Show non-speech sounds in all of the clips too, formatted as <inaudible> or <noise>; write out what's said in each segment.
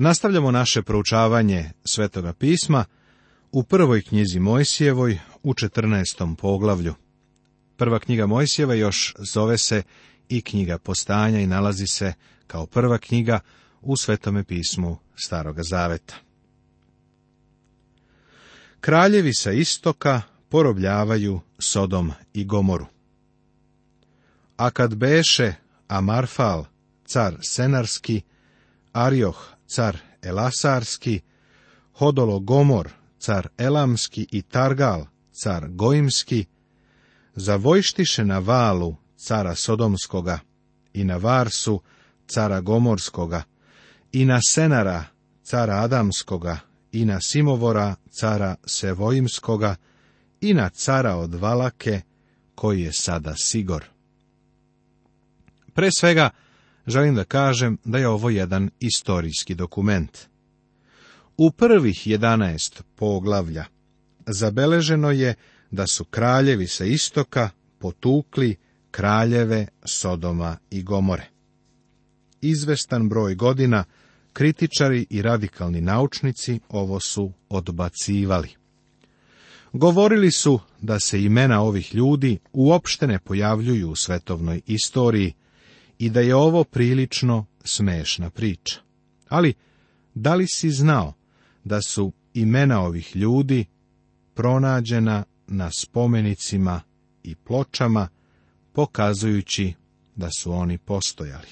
Nastavljamo naše proučavanje Svetoga pisma u prvoj knjizi Mojsijevoj u 14. poglavlju. Prva knjiga Mojsijeva još zove se i knjiga postanja i nalazi se kao prva knjiga u Svetome pismu Staroga Zaveta. Kraljevi sa istoka porobljavaju Sodom i Gomoru. A kad beše Amarfal, car Senarski, Arioh, car Elasarski, Gomor, car Elamski i Targal, car goimski zavojštiše na Valu, cara Sodomskoga, i na Varsu, cara Gomorskoga, i na Senara, cara Adamskoga, i na Simovora, cara Sevojimskoga, i na cara od Valake, koji je sada Sigor. Pre svega, želim da kažem da je ovo jedan istorijski dokument. U prvih 11 poglavlja zabeleženo je da su kraljevi sa istoka potukli kraljeve Sodoma i Gomore. Izvestan broj godina kritičari i radikalni naučnici ovo su odbacivali. Govorili su da se imena ovih ljudi uopšte ne pojavljuju u svetovnoj istoriji, i da je ovo prilično smešna priča. Ali, da li si znao da su imena ovih ljudi pronađena na spomenicima i pločama, pokazujući da su oni postojali?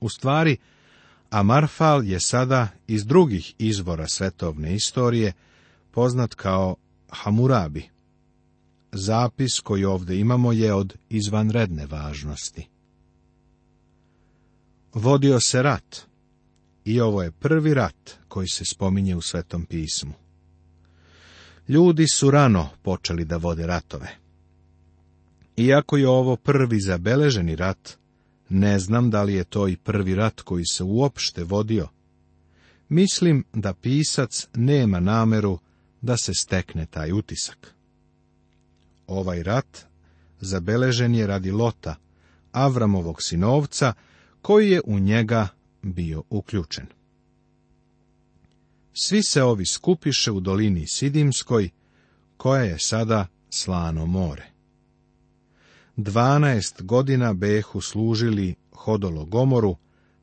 U stvari, Amarfal je sada iz drugih izvora svetovne istorije poznat kao Hamurabi, zapis koji ovdje imamo je od izvanredne važnosti. Vodio se rat. I ovo je prvi rat koji se spominje u Svetom pismu. Ljudi su rano počeli da vode ratove. Iako je ovo prvi zabeleženi rat, ne znam da li je to i prvi rat koji se uopšte vodio. Mislim da pisac nema nameru da se stekne taj utisak. Ovaj rat zabeležen je radi Lota, Avramovog sinovca, koji je u njega bio uključen. Svi se ovi skupiše u dolini Sidimskoj, koja je sada slano more. Dvanaest godina behu služili hodolo gomoru,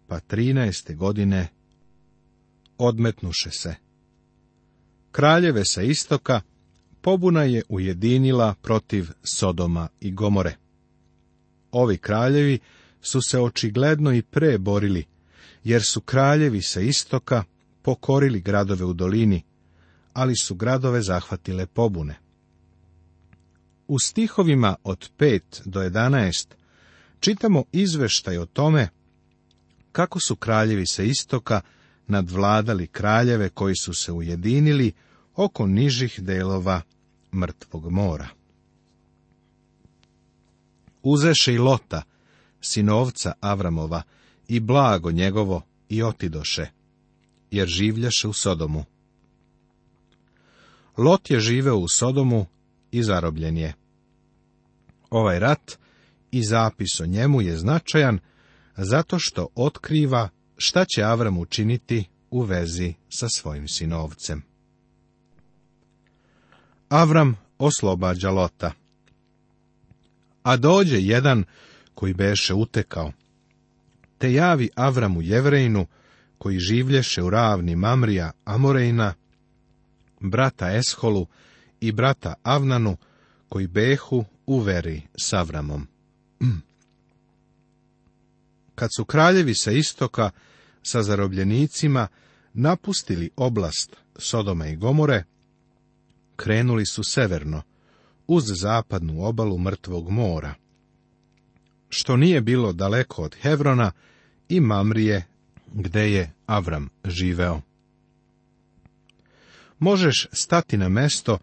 pa trinaeste godine odmetnuše se. Kraljeve sa istoka pobuna je ujedinila protiv Sodoma i Gomore. Ovi kraljevi su se očigledno i pre borili, jer su kraljevi sa istoka pokorili gradove u dolini, ali su gradove zahvatile pobune. U stihovima od 5 do 11 čitamo izveštaj o tome kako su kraljevi sa istoka nadvladali kraljeve koji su se ujedinili oko nižih delova mrtvog mora. Uzeše i Lota, sinovca Avramova, i blago njegovo i otidoše, jer življaše u Sodomu. Lot je živeo u Sodomu i zarobljen je. Ovaj rat i zapis o njemu je značajan zato što otkriva šta će Avram učiniti u vezi sa svojim sinovcem. Avram oslobađa Lota. A dođe jedan koji beše utekao, te javi Avramu Jevrejnu, koji življeše u ravni Mamrija Amorejna, brata Esholu i brata Avnanu, koji behu u veri s Avramom. <clears throat> Kad su kraljevi sa istoka sa zarobljenicima napustili oblast Sodoma i Gomore, krenuli su severno, uz zapadnu obalu Mrtvog mora, što nije bilo daleko od Hevrona i Mamrije, gde je Avram živeo. Možeš stati na mesto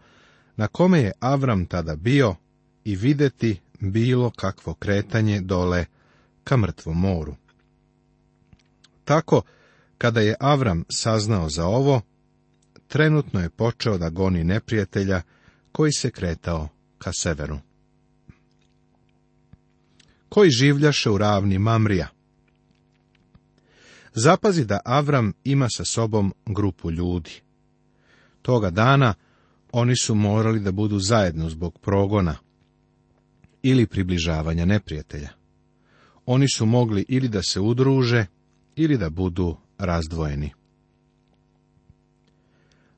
na kome je Avram tada bio i videti bilo kakvo kretanje dole ka mrtvom moru. Tako, kada je Avram saznao za ovo, trenutno je počeo da goni neprijatelja koji se kretao ka severu. Koji življaše u ravni Mamrija? Zapazi da Avram ima sa sobom grupu ljudi. Toga dana oni su morali da budu zajedno zbog progona ili približavanja neprijatelja. Oni su mogli ili da se udruže ili da budu razdvojeni.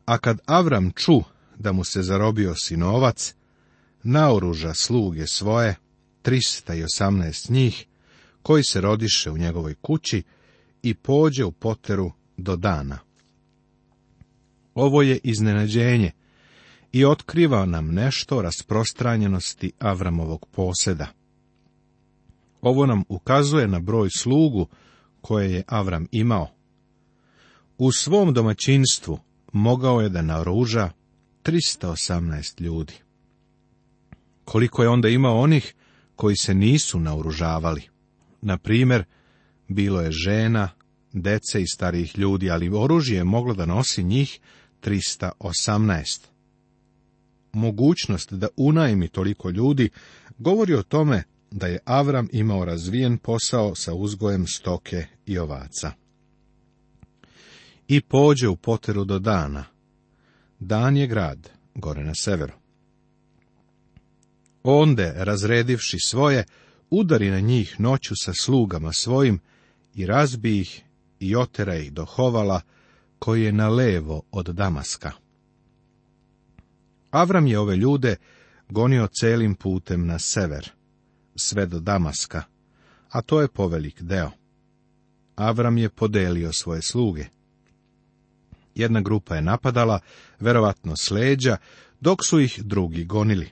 A kad Avram ču da mu se zarobio sinovac, naoruža sluge svoje, 318 njih, koji se rodiše u njegovoj kući i pođe u poteru do dana. Ovo je iznenađenje i otkriva nam nešto rasprostranjenosti Avramovog poseda. Ovo nam ukazuje na broj slugu koje je Avram imao. U svom domaćinstvu mogao je da naoruža 318 ljudi. Koliko je onda imao onih koji se nisu naoružavali? Na primjer, bilo je žena, dece i starijih ljudi, ali oružje je moglo da nosi njih 318. Mogućnost da unajmi toliko ljudi govori o tome da je Avram imao razvijen posao sa uzgojem stoke i ovaca i pođe u poteru do dana. Dan je grad, gore na severu. Onde, razredivši svoje, udari na njih noću sa slugama svojim i razbi ih i otera ih do Hovala, koji je na levo od Damaska. Avram je ove ljude gonio celim putem na sever, sve do Damaska, a to je povelik deo. Avram je podelio svoje sluge. Jedna grupa je napadala, verovatno sleđa, dok su ih drugi gonili.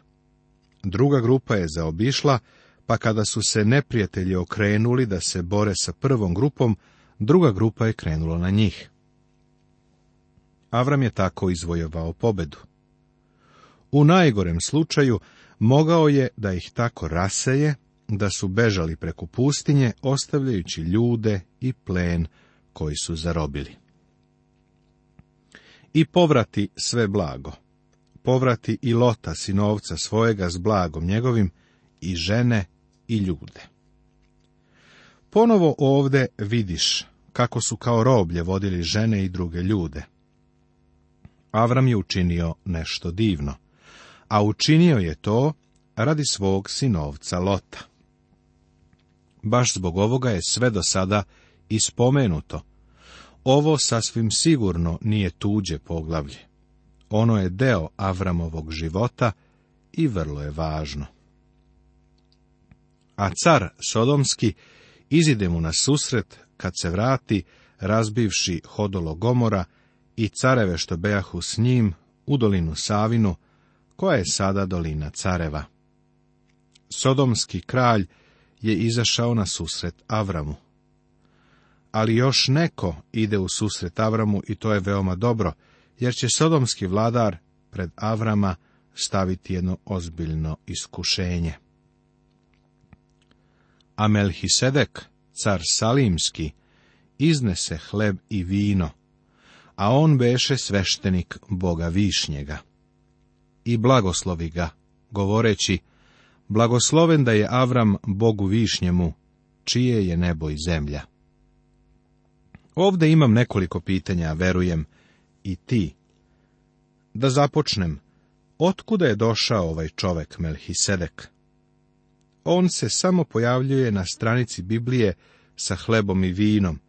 Druga grupa je zaobišla, pa kada su se neprijatelji okrenuli da se bore sa prvom grupom, druga grupa je krenula na njih. Avram je tako izvojevao pobedu. U najgorem slučaju mogao je da ih tako raseje, da su bežali preko pustinje, ostavljajući ljude i plen koji su zarobili i povrati sve blago. Povrati i lota sinovca svojega s blagom njegovim i žene i ljude. Ponovo ovde vidiš kako su kao roblje vodili žene i druge ljude. Avram je učinio nešto divno, a učinio je to radi svog sinovca Lota. Baš zbog ovoga je sve do sada ispomenuto, ovo sasvim sigurno nije tuđe poglavlje. Ono je deo Avramovog života i vrlo je važno. A car Sodomski izide mu na susret kad se vrati, razbivši hodolo Gomora i careve što bejahu s njim u dolinu Savinu, koja je sada dolina careva. Sodomski kralj je izašao na susret Avramu ali još neko ide u susret Avramu i to je veoma dobro, jer će sodomski vladar pred Avrama staviti jedno ozbiljno iskušenje. A Melhisedek, car Salimski, iznese hleb i vino, a on beše sveštenik Boga Višnjega. I blagoslovi ga, govoreći, blagosloven da je Avram Bogu Višnjemu, čije je nebo i zemlja. Ovde imam nekoliko pitanja, verujem, i ti. Da započnem, otkuda je došao ovaj čovek Melhisedek? On se samo pojavljuje na stranici Biblije sa hlebom i vinom,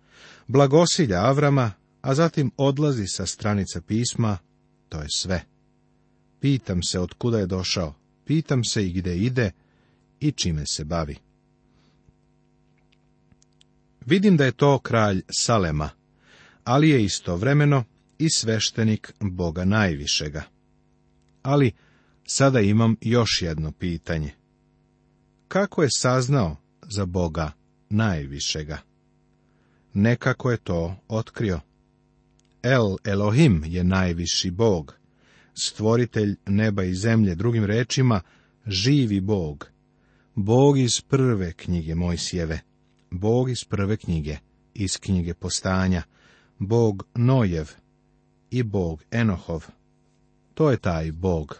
blagosilja Avrama, a zatim odlazi sa stranica pisma, to je sve. Pitam se otkuda je došao, pitam se i gde ide i čime se bavi. Vidim da je to kralj Salema, ali je istovremeno i sveštenik Boga najvišega. Ali sada imam još jedno pitanje. Kako je saznao za Boga najvišega? Nekako je to otkrio. El Elohim je najviši Bog, stvoritelj neba i zemlje, drugim rečima, živi Bog, Bog iz prve knjige Mojsijeve. Bog iz prve knjige, iz knjige postanja, Bog Nojev i Bog Enohov. To je taj Bog.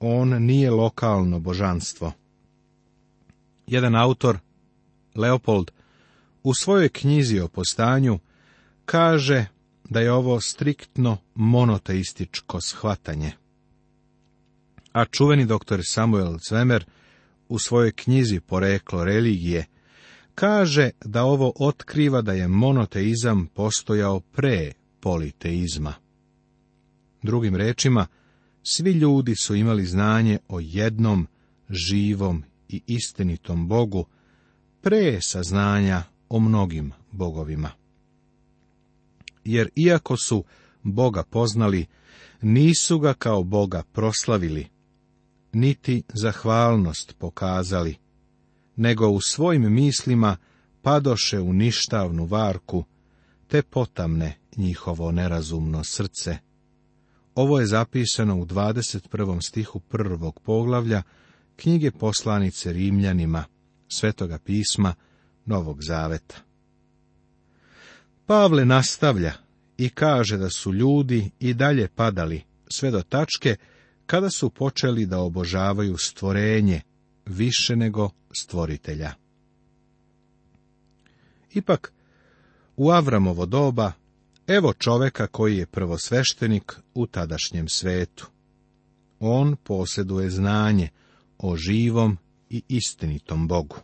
On nije lokalno božanstvo. Jedan autor, Leopold, u svojoj knjizi o postanju kaže da je ovo striktno monoteističko shvatanje. A čuveni doktor Samuel Cvemer u svojoj knjizi Poreklo religije kaže da ovo otkriva da je monoteizam postojao pre politeizma. Drugim rečima, svi ljudi su imali znanje o jednom živom i istinitom Bogu, pre saznanja o mnogim bogovima. Jer iako su Boga poznali, nisu ga kao Boga proslavili, niti zahvalnost pokazali, nego u svojim mislima padoše u ništavnu varku, te potamne njihovo nerazumno srce. Ovo je zapisano u 21. stihu prvog poglavlja knjige poslanice Rimljanima, Svetoga pisma Novog Zaveta. Pavle nastavlja i kaže da su ljudi i dalje padali sve do tačke kada su počeli da obožavaju stvorenje više nego stvoritelja. Ipak, u Avramovo doba, evo čoveka koji je prvosveštenik u tadašnjem svetu. On posjeduje znanje o živom i istinitom Bogu.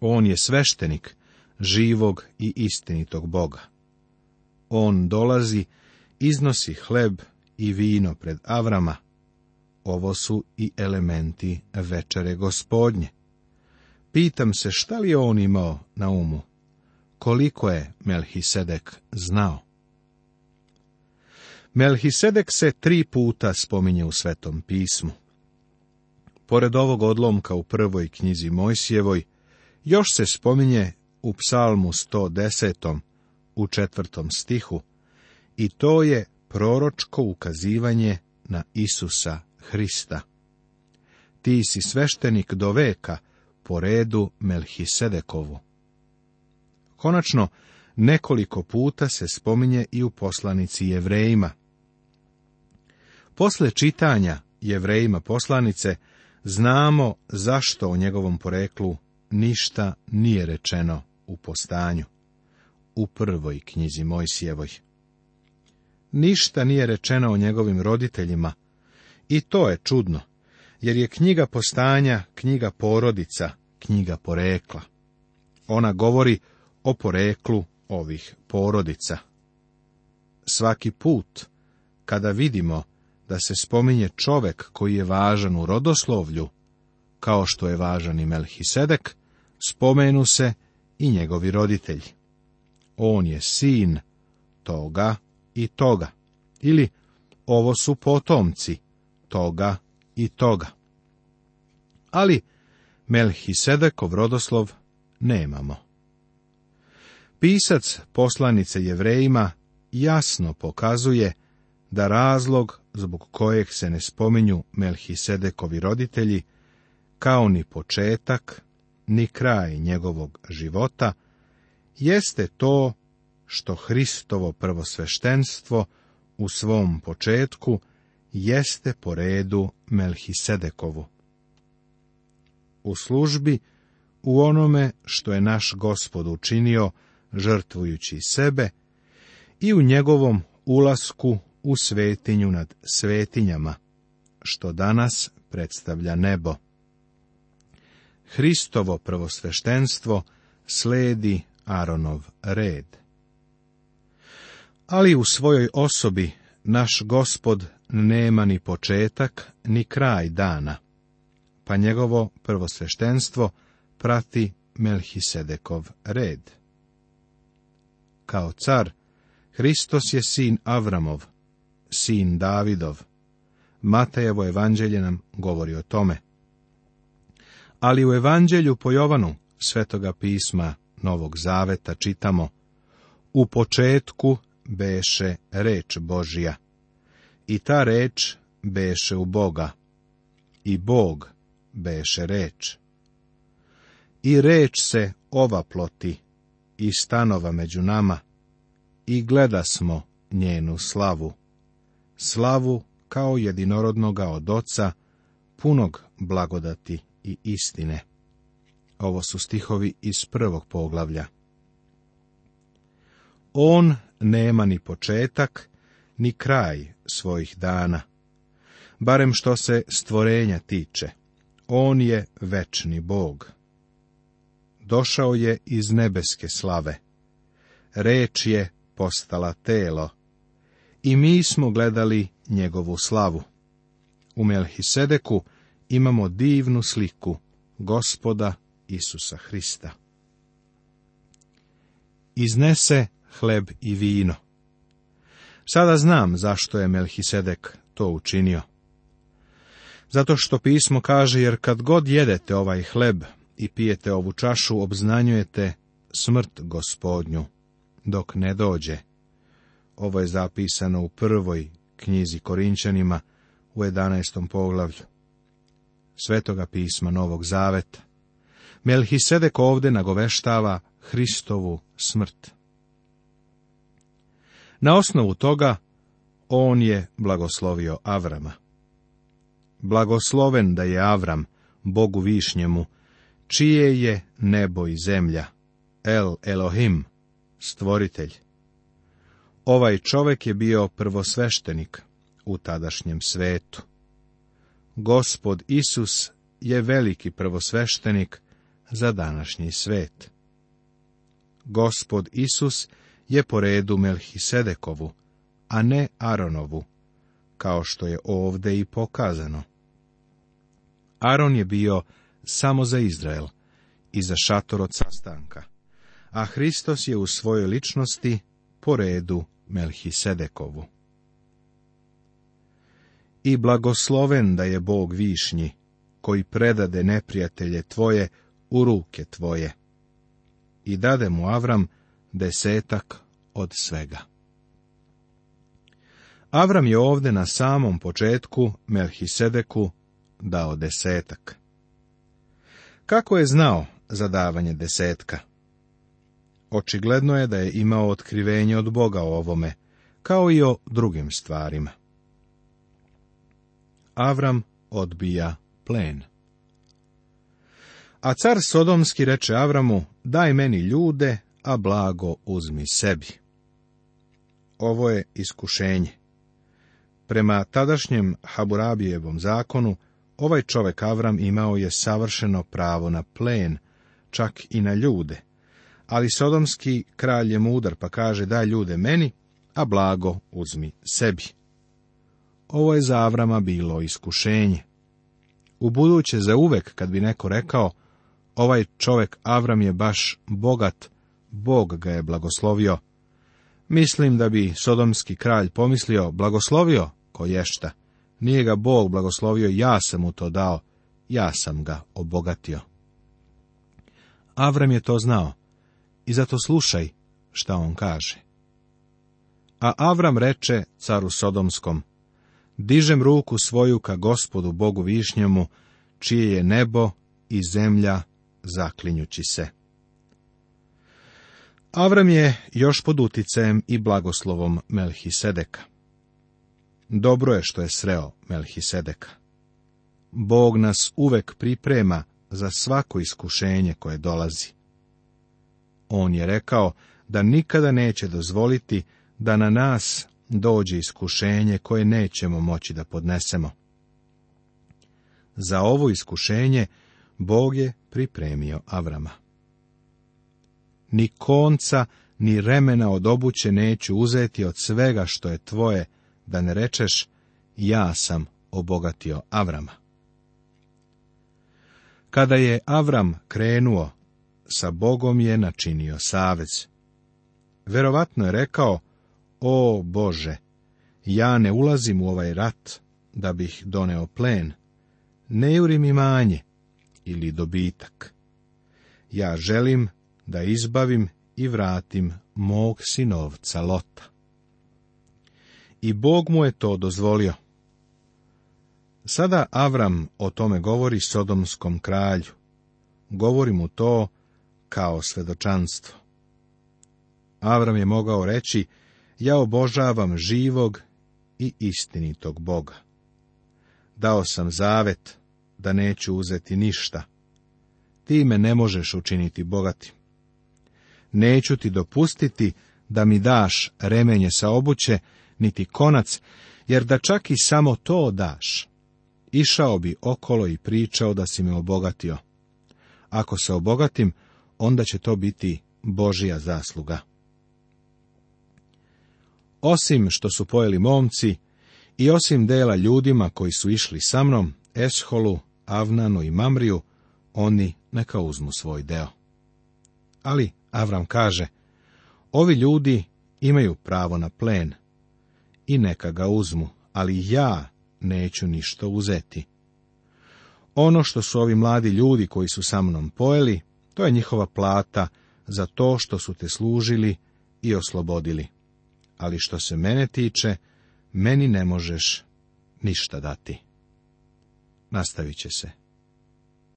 On je sveštenik živog i istinitog Boga. On dolazi, iznosi hleb i vino pred Avrama, ovo su i elementi večere gospodnje. Pitam se šta li je on imao na umu? Koliko je Melhisedek znao? Melhisedek se tri puta spominje u Svetom pismu. Pored ovog odlomka u prvoj knjizi Mojsijevoj, još se spominje u psalmu 110. u četvrtom stihu, i to je proročko ukazivanje na Isusa Hrista. Ti si sveštenik do veka, po redu Melhisedekovu. Konačno, nekoliko puta se spominje i u poslanici jevrejima. Posle čitanja jevrejima poslanice, znamo zašto o njegovom poreklu ništa nije rečeno u postanju, u prvoj knjizi Mojsijevoj. Ništa nije rečeno o njegovim roditeljima, i to je čudno, jer je knjiga postanja, knjiga porodica, knjiga porekla. Ona govori o poreklu ovih porodica. Svaki put, kada vidimo da se spominje čovek koji je važan u rodoslovlju, kao što je važan i Melhisedek, spomenu se i njegovi roditelji. On je sin toga i toga. Ili, ovo su potomci toga i toga. Ali Melhisedekov rodoslov nemamo. Pisac poslanice jevrejima jasno pokazuje da razlog zbog kojeg se ne spominju Melhisedekovi roditelji, kao ni početak, ni kraj njegovog života, jeste to što Hristovo prvosveštenstvo u svom početku jeste po redu Melhisedekovu. U službi, u onome što je naš gospod učinio, žrtvujući sebe, i u njegovom ulasku u svetinju nad svetinjama, što danas predstavlja nebo. Hristovo prvosveštenstvo sledi Aronov red. Ali u svojoj osobi naš gospod nema ni početak, ni kraj dana, pa njegovo prvosveštenstvo prati Melhisedekov red. Kao car, Hristos je sin Avramov, sin Davidov. Matejevo evanđelje nam govori o tome. Ali u evanđelju po Jovanu, svetoga pisma Novog Zaveta, čitamo U početku beše reč Božija. I ta reč beše u Boga. I Bog beše reč. I reč se ova ploti i stanova među nama. I gleda smo njenu slavu. Slavu kao jedinorodnoga od oca, punog blagodati i istine. Ovo su stihovi iz prvog poglavlja. On nema ni početak, ni kraj, svojih dana. Barem što se stvorenja tiče, on je večni Bog. Došao je iz nebeske slave. Reč je postala telo. I mi smo gledali njegovu slavu. U Melhisedeku imamo divnu sliku gospoda Isusa Hrista. Iznese hleb i vino. Sada znam zašto je Melhisedek to učinio. Zato što pismo kaže, jer kad god jedete ovaj hleb i pijete ovu čašu, obznanjujete smrt gospodnju, dok ne dođe. Ovo je zapisano u prvoj knjizi Korinčanima u 11. poglavlju. Svetoga pisma Novog Zaveta. Melhisedek ovdje nagoveštava Hristovu smrt. Na osnovu toga, on je blagoslovio Avrama. Blagosloven da je Avram, Bogu višnjemu, čije je nebo i zemlja, El Elohim, stvoritelj. Ovaj čovek je bio prvosveštenik u tadašnjem svetu. Gospod Isus je veliki prvosveštenik za današnji svet. Gospod Isus je po redu Melhisedekovu, a ne Aronovu, kao što je ovde i pokazano. Aron je bio samo za Izrael i za šator od sastanka, a Hristos je u svojoj ličnosti po redu Melhisedekovu. I blagosloven da je Bog višnji, koji predade neprijatelje tvoje u ruke tvoje. I dade mu Avram desetak od svega. Avram je ovde na samom početku Melhisedeku dao desetak. Kako je znao za davanje desetka? Očigledno je da je imao otkrivenje od Boga o ovome, kao i o drugim stvarima. Avram odbija plen. A car Sodomski reče Avramu, daj meni ljude a blago uzmi sebi. Ovo je iskušenje. Prema tadašnjem Haburabijevom zakonu, ovaj čovek Avram imao je savršeno pravo na plen, čak i na ljude. Ali Sodomski kralj je mudar, pa kaže daj ljude meni, a blago uzmi sebi. Ovo je za Avrama bilo iskušenje. U buduće za uvek, kad bi neko rekao, ovaj čovek Avram je baš bogat, Bog ga je blagoslovio. Mislim da bi sodomski kralj pomislio, blagoslovio ko ješta. Nije ga Bog blagoslovio, ja sam mu to dao, ja sam ga obogatio. Avram je to znao i zato slušaj šta on kaže. A Avram reče caru Sodomskom, dižem ruku svoju ka gospodu Bogu višnjemu, čije je nebo i zemlja zaklinjući se. Avram je još pod uticajem i blagoslovom Melhisedeka. Dobro je što je sreo Melhisedeka. Bog nas uvek priprema za svako iskušenje koje dolazi. On je rekao da nikada neće dozvoliti da na nas dođe iskušenje koje nećemo moći da podnesemo. Za ovo iskušenje Bog je pripremio Avrama ni konca, ni remena od obuće neću uzeti od svega što je tvoje, da ne rečeš, ja sam obogatio Avrama. Kada je Avram krenuo, sa Bogom je načinio savez. Verovatno je rekao, o Bože, ja ne ulazim u ovaj rat, da bih doneo plen, ne jurim imanje ili dobitak. Ja želim da izbavim i vratim mog sinovca Lota. I Bog mu je to dozvolio. Sada Avram o tome govori Sodomskom kralju. Govori mu to kao svedočanstvo. Avram je mogao reći, ja obožavam živog i istinitog Boga. Dao sam zavet da neću uzeti ništa. Ti me ne možeš učiniti bogatim neću ti dopustiti da mi daš remenje sa obuće, niti konac, jer da čak i samo to daš, išao bi okolo i pričao da si me obogatio. Ako se obogatim, onda će to biti Božija zasluga. Osim što su pojeli momci i osim dela ljudima koji su išli sa mnom, Esholu, Avnanu i Mamriju, oni neka uzmu svoj deo. Ali Avram kaže, ovi ljudi imaju pravo na plen i neka ga uzmu, ali ja neću ništa uzeti. Ono što su ovi mladi ljudi koji su sa mnom pojeli, to je njihova plata za to što su te služili i oslobodili. Ali što se mene tiče, meni ne možeš ništa dati. Nastavit će se.